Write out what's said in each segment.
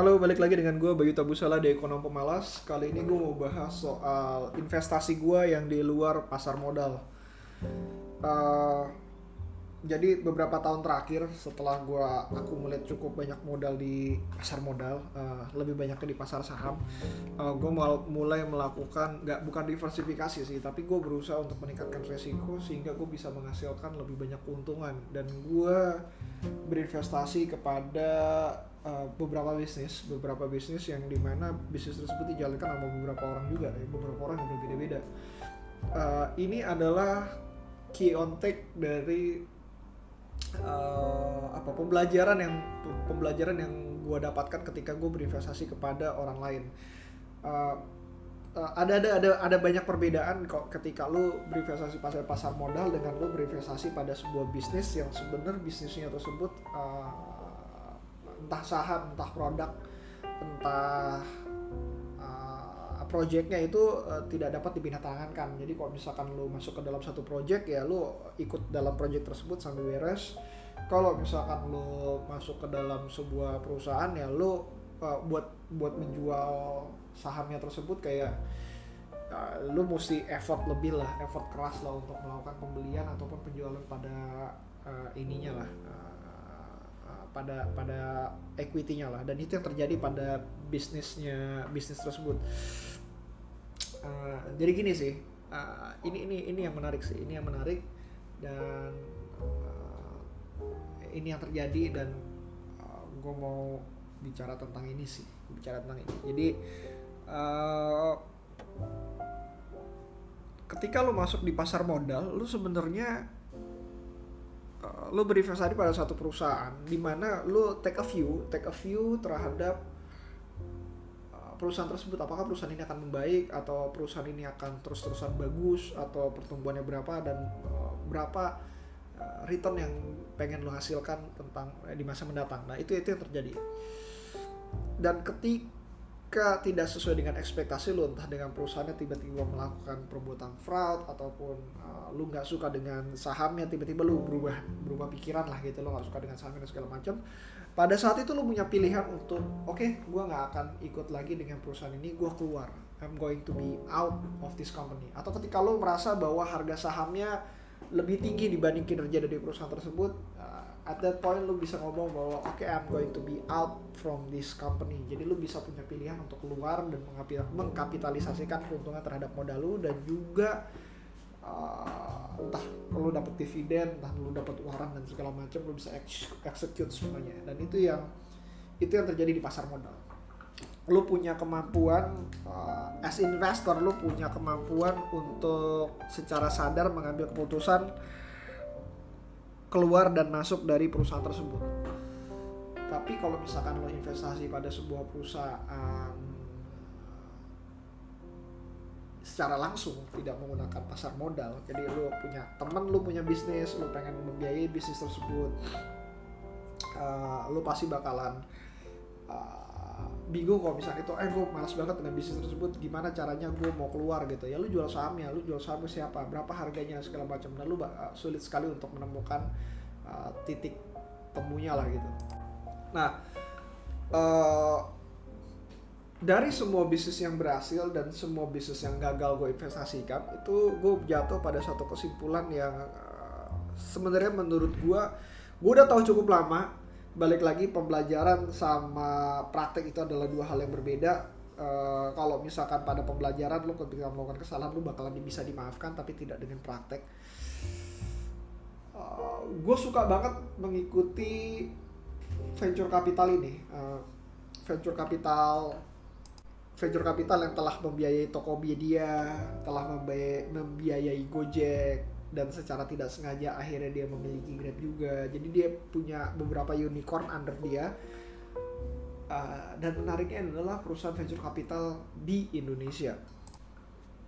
Halo, balik lagi dengan gue Bayu Tabusala di Ekonom Pemalas. Kali ini gue mau bahas soal investasi gue yang di luar pasar modal. Uh, jadi beberapa tahun terakhir setelah gue aku melihat cukup banyak modal di pasar modal, uh, lebih banyaknya di pasar saham, uh, gue mulai melakukan nggak bukan diversifikasi sih, tapi gue berusaha untuk meningkatkan resiko sehingga gue bisa menghasilkan lebih banyak keuntungan dan gue berinvestasi kepada uh, beberapa bisnis, beberapa bisnis yang di mana bisnis tersebut dijalankan sama beberapa orang juga, ya, beberapa orang yang berbeda-beda. Uh, ini adalah key on take dari uh, apa pembelajaran yang pembelajaran yang gue dapatkan ketika gue berinvestasi kepada orang lain uh, uh, ada ada ada ada banyak perbedaan kok ketika lu berinvestasi pasar pasar modal dengan lu berinvestasi pada sebuah bisnis yang sebenarnya bisnisnya tersebut uh, entah saham entah produk entah projectnya itu uh, tidak dapat dibinatangankan. Jadi kalau misalkan lo masuk ke dalam satu project ya lo ikut dalam project tersebut sampai beres. Kalau misalkan lo masuk ke dalam sebuah perusahaan ya lo uh, buat buat menjual sahamnya tersebut kayak uh, lo mesti effort lebih lah effort keras lah untuk melakukan pembelian ataupun penjualan pada uh, ininya lah uh, pada pada equity-nya lah. Dan itu yang terjadi pada bisnisnya bisnis tersebut. Uh, jadi gini sih uh, ini ini ini yang menarik sih ini yang menarik. Dan uh, ini yang terjadi dan uh, gue mau bicara tentang ini sih bicara tentang ini. Jadi uh, ketika lo masuk di pasar modal lo sebenarnya uh, lo berinvestasi pada satu perusahaan di mana lo take a view take a view terhadap perusahaan tersebut apakah perusahaan ini akan membaik atau perusahaan ini akan terus-terusan bagus atau pertumbuhannya berapa dan uh, berapa return yang pengen lo hasilkan tentang uh, di masa mendatang. Nah, itu itu yang terjadi. Dan ketika tidak sesuai dengan ekspektasi lo entah dengan perusahaannya tiba-tiba melakukan perbuatan fraud ataupun uh, lo nggak suka dengan sahamnya tiba-tiba lo berubah berubah pikiran lah gitu lo nggak suka dengan sahamnya segala macam. Pada saat itu lo punya pilihan untuk oke okay, gue nggak akan ikut lagi dengan perusahaan ini gue keluar. I'm going to be out of this company. Atau ketika lo merasa bahwa harga sahamnya lebih tinggi dibanding kinerja dari perusahaan tersebut uh, at that point lo bisa ngomong bahwa oke okay, I'm going to be out from this company. Jadi lo bisa punya pilihan untuk keluar dan mengkapitalisasikan keuntungan terhadap modal lo dan juga uh, entah perlu dapat dividen entah perlu dapat waran dan segala macam lo bisa execute semuanya. Dan itu yang itu yang terjadi di pasar modal. Lo punya kemampuan uh, as investor lo punya kemampuan untuk secara sadar mengambil keputusan keluar dan masuk dari perusahaan tersebut. Tapi kalau misalkan lo investasi pada sebuah perusahaan secara langsung tidak menggunakan pasar modal jadi lu punya temen lu punya bisnis lu pengen membiayai bisnis tersebut uh, lu pasti bakalan uh, bingung kalau misalnya itu eh gue malas banget dengan bisnis tersebut gimana caranya gue mau keluar gitu ya. Lu jual sahamnya lu jual saham siapa? Berapa harganya? segala macam. Dan lu uh, sulit sekali untuk menemukan uh, titik temunya lah gitu. Nah uh, dari semua bisnis yang berhasil dan semua bisnis yang gagal gue investasikan itu gue jatuh pada satu kesimpulan yang uh, sebenarnya menurut gue gue udah tahu cukup lama balik lagi pembelajaran sama praktek itu adalah dua hal yang berbeda. Uh, kalau misalkan pada pembelajaran lo ketika melakukan kesalahan lo bakalan bisa dimaafkan tapi tidak dengan praktek. Uh, gue suka banget mengikuti venture capital ini. Uh, venture capital venture capital yang telah membiayai Tokopedia, telah membiayai Gojek, dan secara tidak sengaja akhirnya dia memiliki Grab juga. Jadi dia punya beberapa unicorn under dia. Uh, dan menariknya adalah perusahaan venture capital di Indonesia.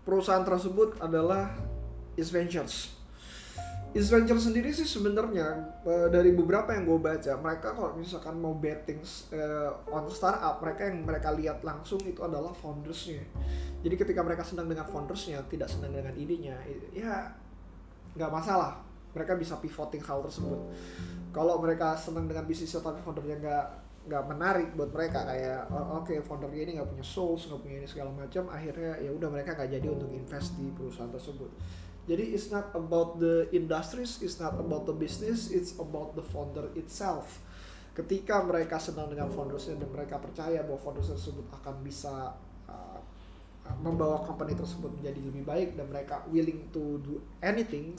Perusahaan tersebut adalah Is Ventures Venture sendiri sih sebenarnya uh, dari beberapa yang gue baca mereka kalau misalkan mau betting uh, on startup mereka yang mereka lihat langsung itu adalah foundersnya jadi ketika mereka senang dengan foundersnya tidak senang dengan idenya ya nggak masalah. Mereka bisa pivoting hal tersebut. Kalau mereka senang dengan bisnisnya tapi foundernya nggak nggak menarik buat mereka kayak oh, oke okay, foundernya ini nggak punya souls nggak punya ini segala macam akhirnya ya udah mereka nggak jadi untuk invest di perusahaan tersebut. Jadi it's not about the industries it's not about the business it's about the founder itself. Ketika mereka senang dengan foundersnya dan mereka percaya bahwa founders tersebut akan bisa membawa company tersebut menjadi lebih baik dan mereka willing to do anything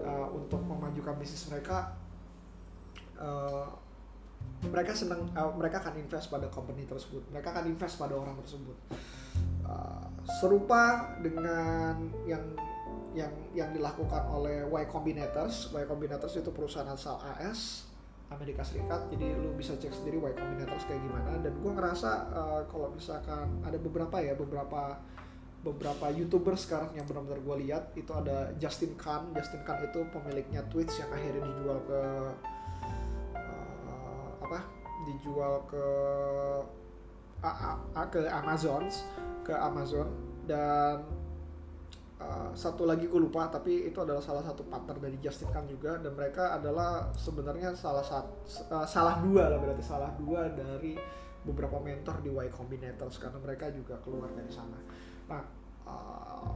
uh, untuk memajukan bisnis mereka uh, mereka senang uh, mereka akan invest pada company tersebut. Mereka akan invest pada orang tersebut. Uh, serupa dengan yang yang yang dilakukan oleh Y Combinators. Y Combinators itu perusahaan asal AS Amerika Serikat jadi lu bisa cek sendiri Y Combinators kayak gimana. Dan gue ngerasa uh, kalau misalkan ada beberapa ya beberapa beberapa youtuber sekarang yang benar-benar gue lihat itu ada Justin Khan. Justin Khan itu pemiliknya Twitch yang akhirnya dijual ke apa? Dijual ke a, a, ke Amazon ke Amazon. Dan uh, satu lagi gue lupa tapi itu adalah salah satu partner dari Justin Kang juga dan mereka adalah sebenarnya salah satu uh, salah dua lah berarti salah dua dari beberapa mentor di Y Combinators karena mereka juga keluar dari sana. Nah, uh,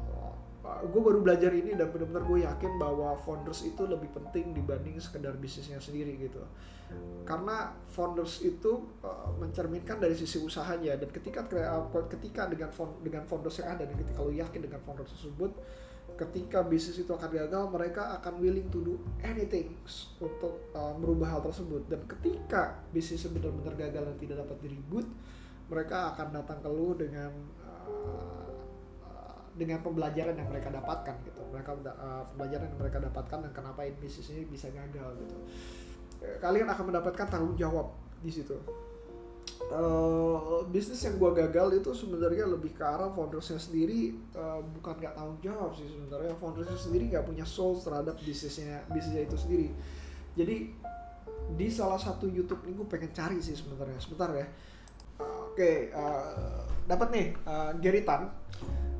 gue baru belajar ini dan benar-benar gue yakin bahwa founders itu lebih penting dibanding sekedar bisnisnya sendiri gitu. Karena founders itu uh, mencerminkan dari sisi usahanya dan ketika ketika dengan dengan founders yang ada dan ketika lo yakin dengan founders tersebut ketika bisnis itu akan gagal mereka akan willing to do anything untuk uh, merubah hal tersebut. Dan ketika bisnis benar-benar gagal dan tidak dapat diribut mereka akan datang ke lo dengan uh, dengan pembelajaran yang mereka dapatkan gitu. Mereka uh, pembelajaran yang mereka dapatkan dan kenapa ini bisnis ini bisa gagal gitu. Kalian akan mendapatkan tanggung jawab di situ. Uh, bisnis yang gue gagal itu sebenarnya lebih ke arah foundersnya sendiri uh, bukan nggak tanggung jawab sih sebenarnya. Foundersnya sendiri nggak punya soul terhadap bisnisnya bisnisnya itu sendiri. Jadi di salah satu YouTube ini gue pengen cari sih sebenarnya. Sebentar ya. Oke okay, uh, dapat nih uh, Gary Tan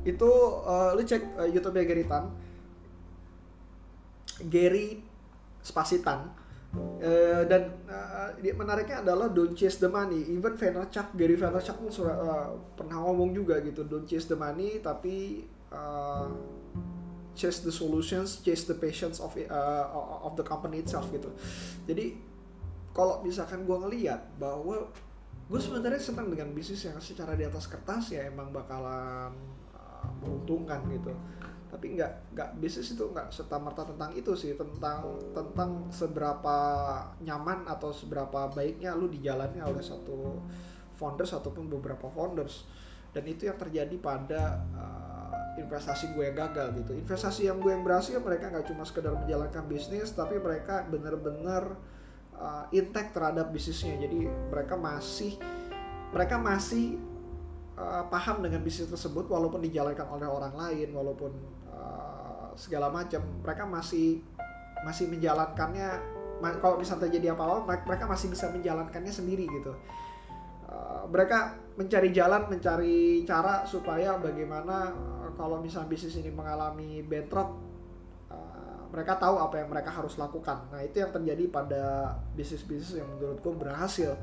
itu uh, lu cek uh, YouTube-nya Gary Tan Gary Spasitan Uh, dan uh, menariknya adalah don't chase the money. Even Vaynerchuk, Gary Vaynerchuk pun uh, pernah ngomong juga gitu, don't chase the money, tapi uh, chase the solutions, chase the patience of uh, of the company itself gitu. Jadi kalau misalkan gue ngeliat bahwa gue sebenarnya senang dengan bisnis yang secara di atas kertas ya emang bakalan menguntungkan gitu. Tapi nggak nggak bisnis itu nggak serta merta tentang itu sih tentang tentang seberapa nyaman atau seberapa baiknya lu dijalannya oleh satu founders ataupun beberapa founders. Dan itu yang terjadi pada uh, investasi gue yang gagal gitu. Investasi yang gue yang berhasil mereka nggak cuma sekedar menjalankan bisnis tapi mereka benar-benar uh, intact terhadap bisnisnya. Jadi mereka masih mereka masih uh, paham dengan bisnis tersebut walaupun dijalankan oleh orang lain walaupun segala macam mereka masih masih menjalankannya kalau misalnya terjadi apa-apa mereka masih bisa menjalankannya sendiri gitu. Uh, mereka mencari jalan mencari cara supaya bagaimana uh, kalau misalnya bisnis ini mengalami bentrok uh, mereka tahu apa yang mereka harus lakukan. Nah itu yang terjadi pada bisnis-bisnis yang menurutku berhasil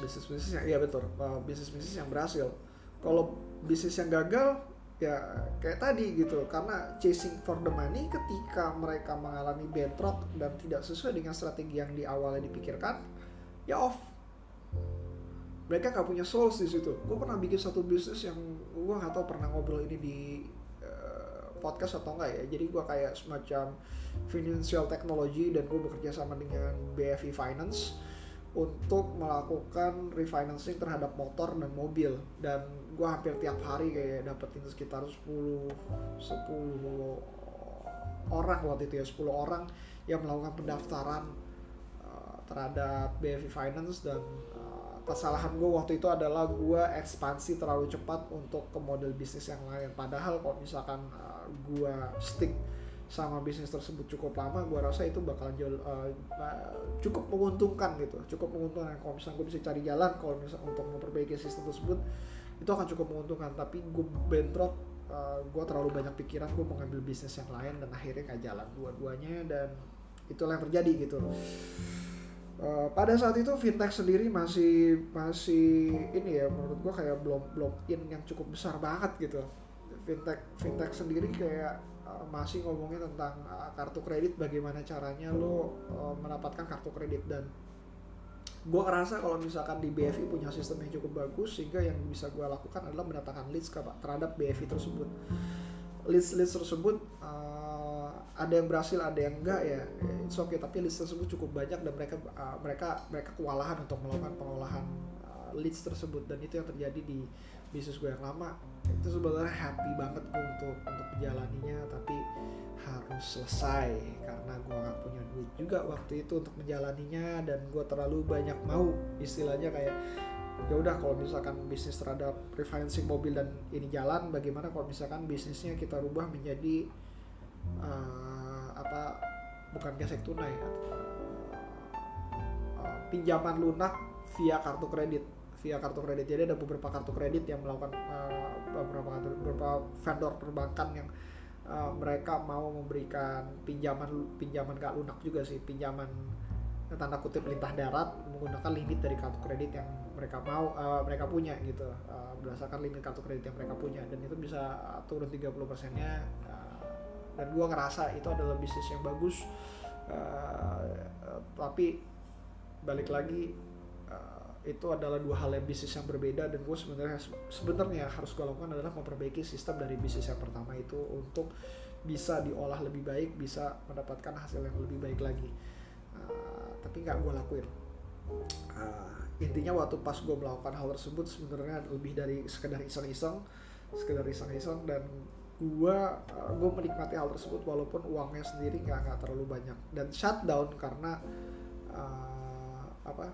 bisnis-bisnis yang iya betul. Uh, bisnis-bisnis yang berhasil. Kalau bisnis yang gagal ya kayak tadi gitu. Karena chasing for the money ketika mereka mengalami bentrok dan tidak sesuai dengan strategi yang di awalnya dipikirkan ya off. Mereka nggak punya souls di situ. Gue pernah bikin satu bisnis yang gue nggak tahu pernah ngobrol ini di uh, podcast atau enggak ya. Jadi gue kayak semacam financial technology dan gue bekerja sama dengan BFI Finance untuk melakukan refinancing terhadap motor dan mobil. Dan gue hampir tiap hari kayak dapetin sekitar 10 10 orang waktu itu ya 10 orang yang melakukan pendaftaran uh, terhadap BFI Finance dan uh, kesalahan gue waktu itu adalah gue ekspansi terlalu cepat untuk ke model bisnis yang lain. Padahal kalau misalkan uh, gue stick sama bisnis tersebut cukup lama gue rasa itu bakal jauh uh, cukup menguntungkan gitu. Cukup menguntungkan. Kalau misalnya gue bisa cari jalan kalau misalnya untuk memperbaiki sistem tersebut itu akan cukup menguntungkan. Tapi gue bentrok uh, gue terlalu banyak pikiran gue mau ngambil bisnis yang lain dan akhirnya gak jalan dua-duanya dan itulah yang terjadi gitu Uh, pada saat itu fintech sendiri masih masih ini ya menurut gua kayak belum belum in yang cukup besar banget gitu. Fintech fintech sendiri kayak uh, masih ngomongin tentang uh, kartu kredit bagaimana caranya lo uh, mendapatkan kartu kredit. Dan gue ngerasa kalau misalkan di BFI punya sistem yang cukup bagus sehingga yang bisa gue lakukan adalah mendatangkan leads ke, terhadap BFI tersebut. Leads leads tersebut uh, ada yang berhasil ada yang enggak ya it's okay. Tapi list tersebut cukup banyak dan mereka uh, mereka mereka kewalahan untuk melakukan pengolahan uh, leads tersebut. Dan itu yang terjadi di bisnis gue yang lama itu sebenarnya happy banget gue untuk untuk menjalaninya tapi harus selesai. Karena gue gak punya duit juga waktu itu untuk menjalaninya dan gue terlalu banyak mau istilahnya kayak ya udah kalau misalkan bisnis terhadap refinancing mobil dan ini jalan bagaimana kalau misalkan bisnisnya kita rubah menjadi uh, apa bukan gesek tunai uh, pinjaman lunak via kartu kredit. Via kartu kredit. Jadi ada beberapa kartu kredit yang melakukan uh, beberapa beberapa vendor perbankan yang uh, mereka mau memberikan pinjaman pinjaman gak lunak juga sih pinjaman tanda kutip lintah darat menggunakan limit dari kartu kredit yang mereka mau uh, mereka punya gitu uh, berdasarkan limit kartu kredit yang mereka punya. Dan itu bisa turun 30 persennya dan gue ngerasa itu adalah bisnis yang bagus uh, uh, tapi balik lagi uh, itu adalah dua hal yang bisnis yang berbeda dan gue sebenarnya sebenarnya harus gue lakukan adalah memperbaiki sistem dari bisnis yang pertama itu untuk bisa diolah lebih baik bisa mendapatkan hasil yang lebih baik lagi. Uh, tapi nggak gue lakuin. Uh, intinya waktu pas gue melakukan hal tersebut sebenarnya lebih dari sekedar iseng-iseng sekedar iseng-iseng dan gua uh, gua menikmati hal tersebut walaupun uangnya sendiri nggak nggak terlalu banyak. Dan shutdown karena uh, apa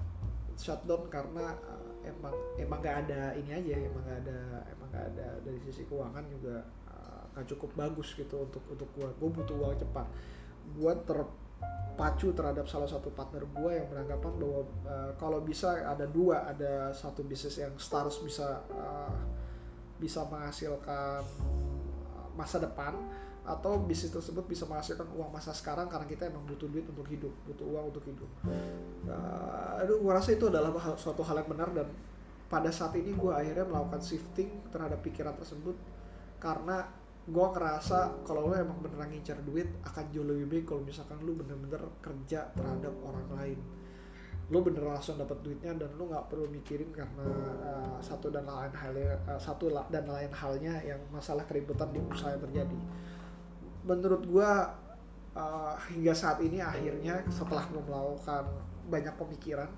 shutdown karena uh, emang emang nggak ada ini aja emang nggak ada emang nggak ada dari sisi keuangan juga uh, cukup bagus gitu untuk untuk gua. Gua butuh uang cepat. Gua terpacu terhadap salah satu partner gua yang beranggapan bahwa uh, kalau bisa ada dua ada satu bisnis yang stars bisa uh, bisa menghasilkan masa depan atau bisnis tersebut bisa menghasilkan uang masa sekarang karena kita emang butuh duit untuk hidup butuh uang untuk hidup. Uh, aduh gue rasa itu adalah suatu hal yang benar dan pada saat ini gue akhirnya melakukan shifting terhadap pikiran tersebut karena gue ngerasa kalau lo emang beneran ngincar duit akan jauh lebih baik kalau misalkan lo bener-bener kerja terhadap orang lain. Lo bener langsung dapat duitnya dan lo nggak perlu mikirin karena uh, satu dan lain halnya uh, satu dan lain halnya yang masalah keributan di usaha yang terjadi menurut gua uh, hingga saat ini akhirnya setelah gue melakukan banyak pemikiran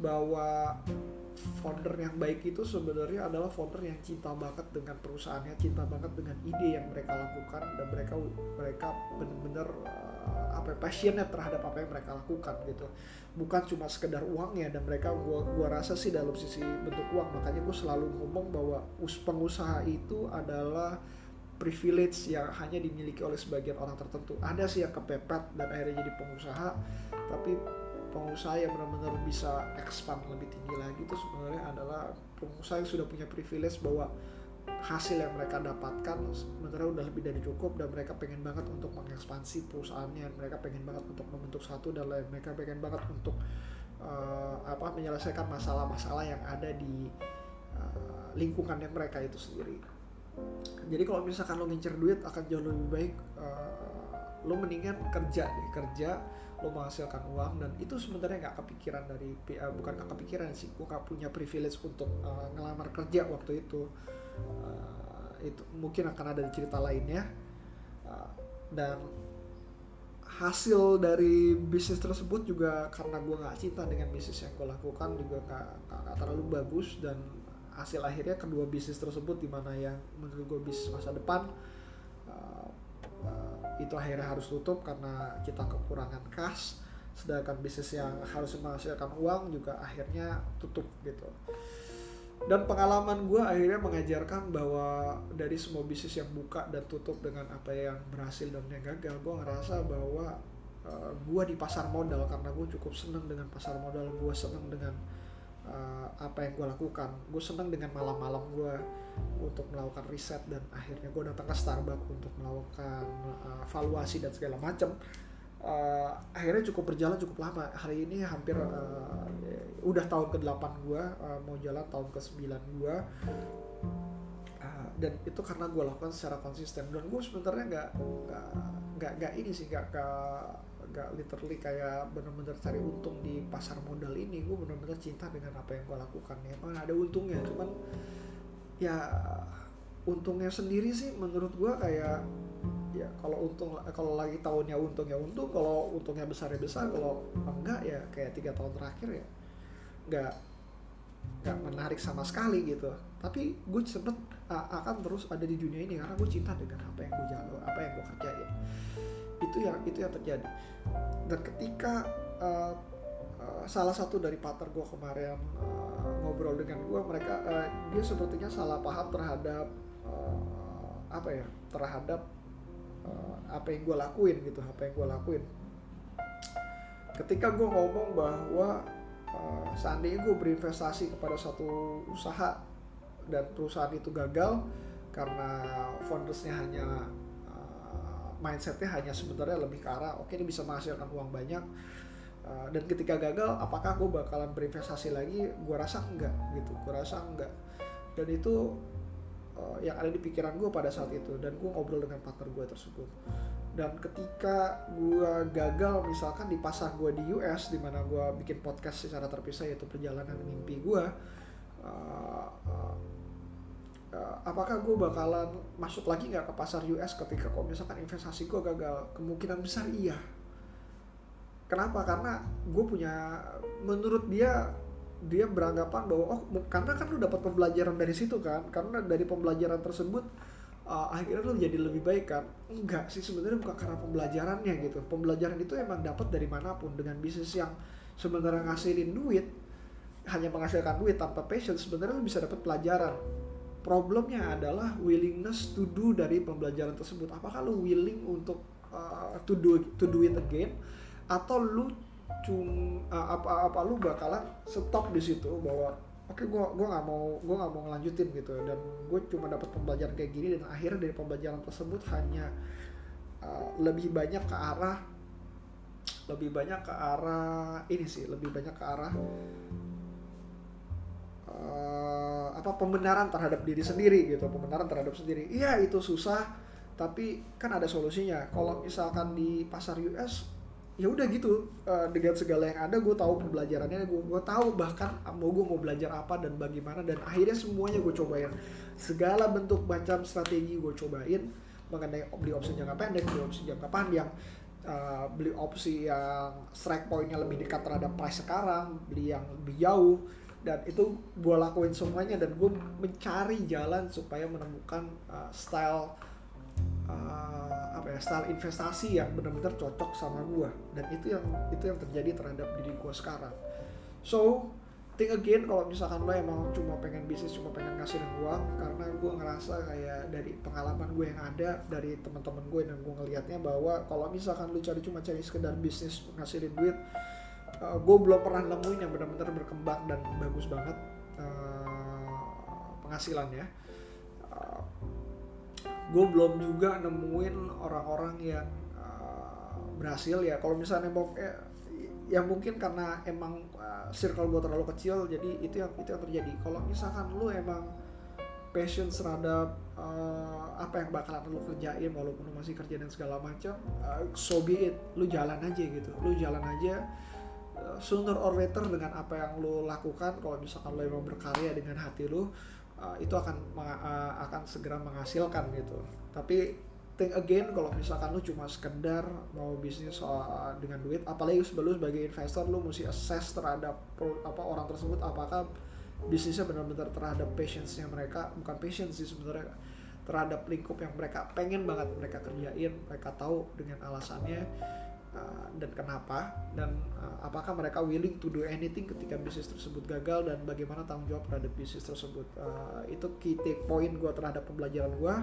bahwa founder yang baik itu sebenarnya adalah founder yang cinta banget dengan perusahaannya, cinta banget dengan ide yang mereka lakukan dan mereka mereka benar-benar uh, apa ya, passionate terhadap apa yang mereka lakukan gitu. Bukan cuma sekedar uangnya dan mereka gua gua rasa sih dalam sisi bentuk uang. Makanya gue selalu ngomong bahwa us pengusaha itu adalah privilege yang hanya dimiliki oleh sebagian orang tertentu. Ada sih yang kepepet dan akhirnya jadi pengusaha tapi pengusaha yang benar-benar bisa expand lebih tinggi lagi itu sebenarnya adalah pengusaha yang sudah punya privilege bahwa hasil yang mereka dapatkan sebenarnya udah lebih dari cukup dan mereka pengen banget untuk mengekspansi perusahaannya mereka pengen banget untuk membentuk satu dan lain mereka pengen banget untuk uh, apa menyelesaikan masalah-masalah yang ada di uh, lingkungannya mereka itu sendiri jadi kalau misalkan lo ngincer duit akan jauh lebih baik uh, lo mendingan kerja deh kerja lo menghasilkan uang dan itu sebenarnya nggak kepikiran dari uh, bukan nggak kepikiran sih gue nggak punya privilege untuk uh, ngelamar kerja waktu itu. Uh, itu mungkin akan ada cerita lainnya. Uh, dan hasil dari bisnis tersebut juga karena gue nggak cinta dengan bisnis yang gue lakukan juga nggak terlalu bagus dan hasil akhirnya kedua bisnis tersebut di mana yang menurut gue bisnis masa depan uh, uh, itu akhirnya harus tutup karena kita kekurangan cash sedangkan bisnis yang harus menghasilkan uang juga akhirnya tutup gitu. Dan pengalaman gue akhirnya mengajarkan bahwa dari semua bisnis yang buka dan tutup dengan apa yang berhasil dan yang gagal gue ngerasa bahwa uh, gue di pasar modal karena gue cukup seneng dengan pasar modal gue seneng dengan uh, apa yang gue lakukan. Gue seneng dengan malam-malam gue untuk melakukan riset dan akhirnya gue datang ke Starbucks untuk melakukan uh, valuasi dan segala macam uh, akhirnya cukup berjalan cukup lama. Hari ini hampir uh, udah tahun ke 8 gue uh, mau jalan tahun ke 9 gue dan itu karena gue lakukan secara konsisten. Dan gue sebenarnya nggak nggak nggak ini sih nggak nggak literally kayak bener-bener cari untung di pasar modal ini gue bener-bener cinta dengan apa yang gue lakukan ya. Emang ada untungnya cuman ya untungnya sendiri sih menurut gue kayak ya kalau untung kalau lagi tahunnya untung ya untung kalau untungnya besar ya besar kalau enggak ya kayak tiga tahun terakhir ya nggak nggak menarik sama sekali gitu. Tapi gue sempet akan terus ada di dunia ini karena gue cinta dengan apa yang gue jalan apa yang gue kerjain itu yang itu yang terjadi. Dan ketika uh, salah satu dari partner gue kemarin uh, ngobrol dengan gue mereka uh, dia sepertinya salah paham terhadap uh, apa ya terhadap uh, apa yang gue lakuin gitu apa yang gue lakuin. Ketika gue ngomong bahwa uh, seandainya gue berinvestasi kepada satu usaha dan perusahaan itu gagal karena foundersnya hanya mindsetnya hanya sebenarnya lebih ke arah oke okay, ini bisa menghasilkan uang banyak uh, dan ketika gagal apakah gue bakalan berinvestasi lagi? Gue rasa enggak gitu. Gue rasa enggak. Dan itu uh, yang ada di pikiran gue pada saat itu dan gue ngobrol dengan partner gue tersebut. Dan ketika gue gagal misalkan di pasar gue di US di mana gue bikin podcast secara terpisah yaitu perjalanan mimpi gue uh, uh, uh, apakah gue bakalan masuk lagi nggak ke pasar US ketika kok misalkan investasi gue gagal? Kemungkinan besar iya. Kenapa? Karena gue punya menurut dia dia beranggapan bahwa oh karena kan lu dapat pembelajaran dari situ kan? Karena dari pembelajaran tersebut uh, akhirnya lu jadi lebih baik kan? Enggak sih sebenarnya bukan karena pembelajarannya gitu. Pembelajaran itu emang dapat dari mana pun. Dengan bisnis yang sebenarnya ngasilin duit hanya menghasilkan duit tanpa passion sebenarnya lu bisa dapat pelajaran problemnya adalah willingness to do dari pembelajaran tersebut. Apakah lu willing untuk uh, to do to do it again? Atau lu cum uh, apa apa lu bakalan stop di situ bahwa oke okay, gue gua nggak mau gue nggak mau ngelanjutin gitu. Dan gue cuma dapat pembelajaran kayak gini dan akhirnya dari pembelajaran tersebut hanya uh, lebih banyak ke arah lebih banyak ke arah ini sih lebih banyak ke arah apa pembenaran terhadap diri sendiri gitu pembenaran terhadap sendiri. Iya itu susah tapi kan ada solusinya. Kalau misalkan di pasar US ya udah gitu uh, dengan segala yang ada gue tahu pembelajarannya gue gue tahu bahkan mau gue mau belajar apa dan bagaimana dan akhirnya semuanya gue cobain. Segala bentuk macam strategi gue cobain mengenai beli opsi jangka pendek beli opsi jangka panjang uh, beli opsi yang strike pointnya lebih dekat terhadap price sekarang beli yang lebih jauh dan itu gue lakuin semuanya dan gue mencari jalan supaya menemukan uh, style uh, apa ya style investasi yang benar-benar cocok sama gue dan itu yang itu yang terjadi terhadap diri gue sekarang. So think again kalau misalkan lo emang cuma pengen bisnis cuma pengen ngasih uang karena gue ngerasa kayak dari pengalaman gue yang ada dari teman-teman gue dan gue ngelihatnya bahwa kalau misalkan lo cari cuma cari sekedar bisnis ngasilin duit uh, gue belum pernah nemuin yang benar-benar berkembang dan bagus banget uh, penghasilannya. Uh, gue belum juga nemuin orang-orang yang uh, berhasil ya. Kalau misalnya mau ya, ya mungkin karena emang uh, circle gue terlalu kecil jadi itu yang itu yang terjadi. Kalau misalkan lu emang passion terhadap uh, apa yang bakalan lu kerjain walaupun lu masih kerja dan segala macam uh, so be it. Lu jalan aja gitu. Lu jalan aja sooner or later dengan apa yang lu lakukan kalau misalkan lu emang berkarya dengan hati lu uh, itu akan uh, akan segera menghasilkan gitu. Tapi think again kalau misalkan lu cuma sekedar mau bisnis uh, dengan duit apalagi sebelum sebagai investor lu mesti assess terhadap apa orang tersebut apakah bisnisnya benar-benar terhadap patience-nya mereka bukan patience sih sebenarnya terhadap lingkup yang mereka pengen banget mereka kerjain mereka tahu dengan alasannya uh, dan kenapa? Dan uh, apakah mereka willing to do anything ketika bisnis tersebut gagal dan bagaimana tanggung jawab terhadap bisnis tersebut? Uh, itu key take point gue terhadap pembelajaran gue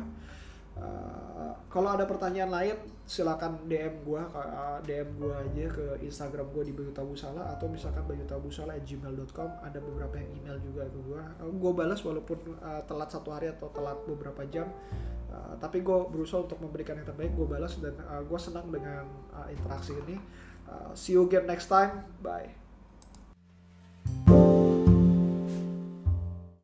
Uh, kalau ada pertanyaan lain silakan DM gua uh, DM gua aja ke Instagram gua di Bayu Tabusala atau misalkan bayutabusala@gmail.com ada beberapa yang email juga ke gua. Uh, gua balas walaupun uh, telat satu hari atau telat beberapa jam uh, tapi gue berusaha untuk memberikan yang terbaik gue balas dan uh, gue senang dengan uh, interaksi ini. Uh, see you again next time. Bye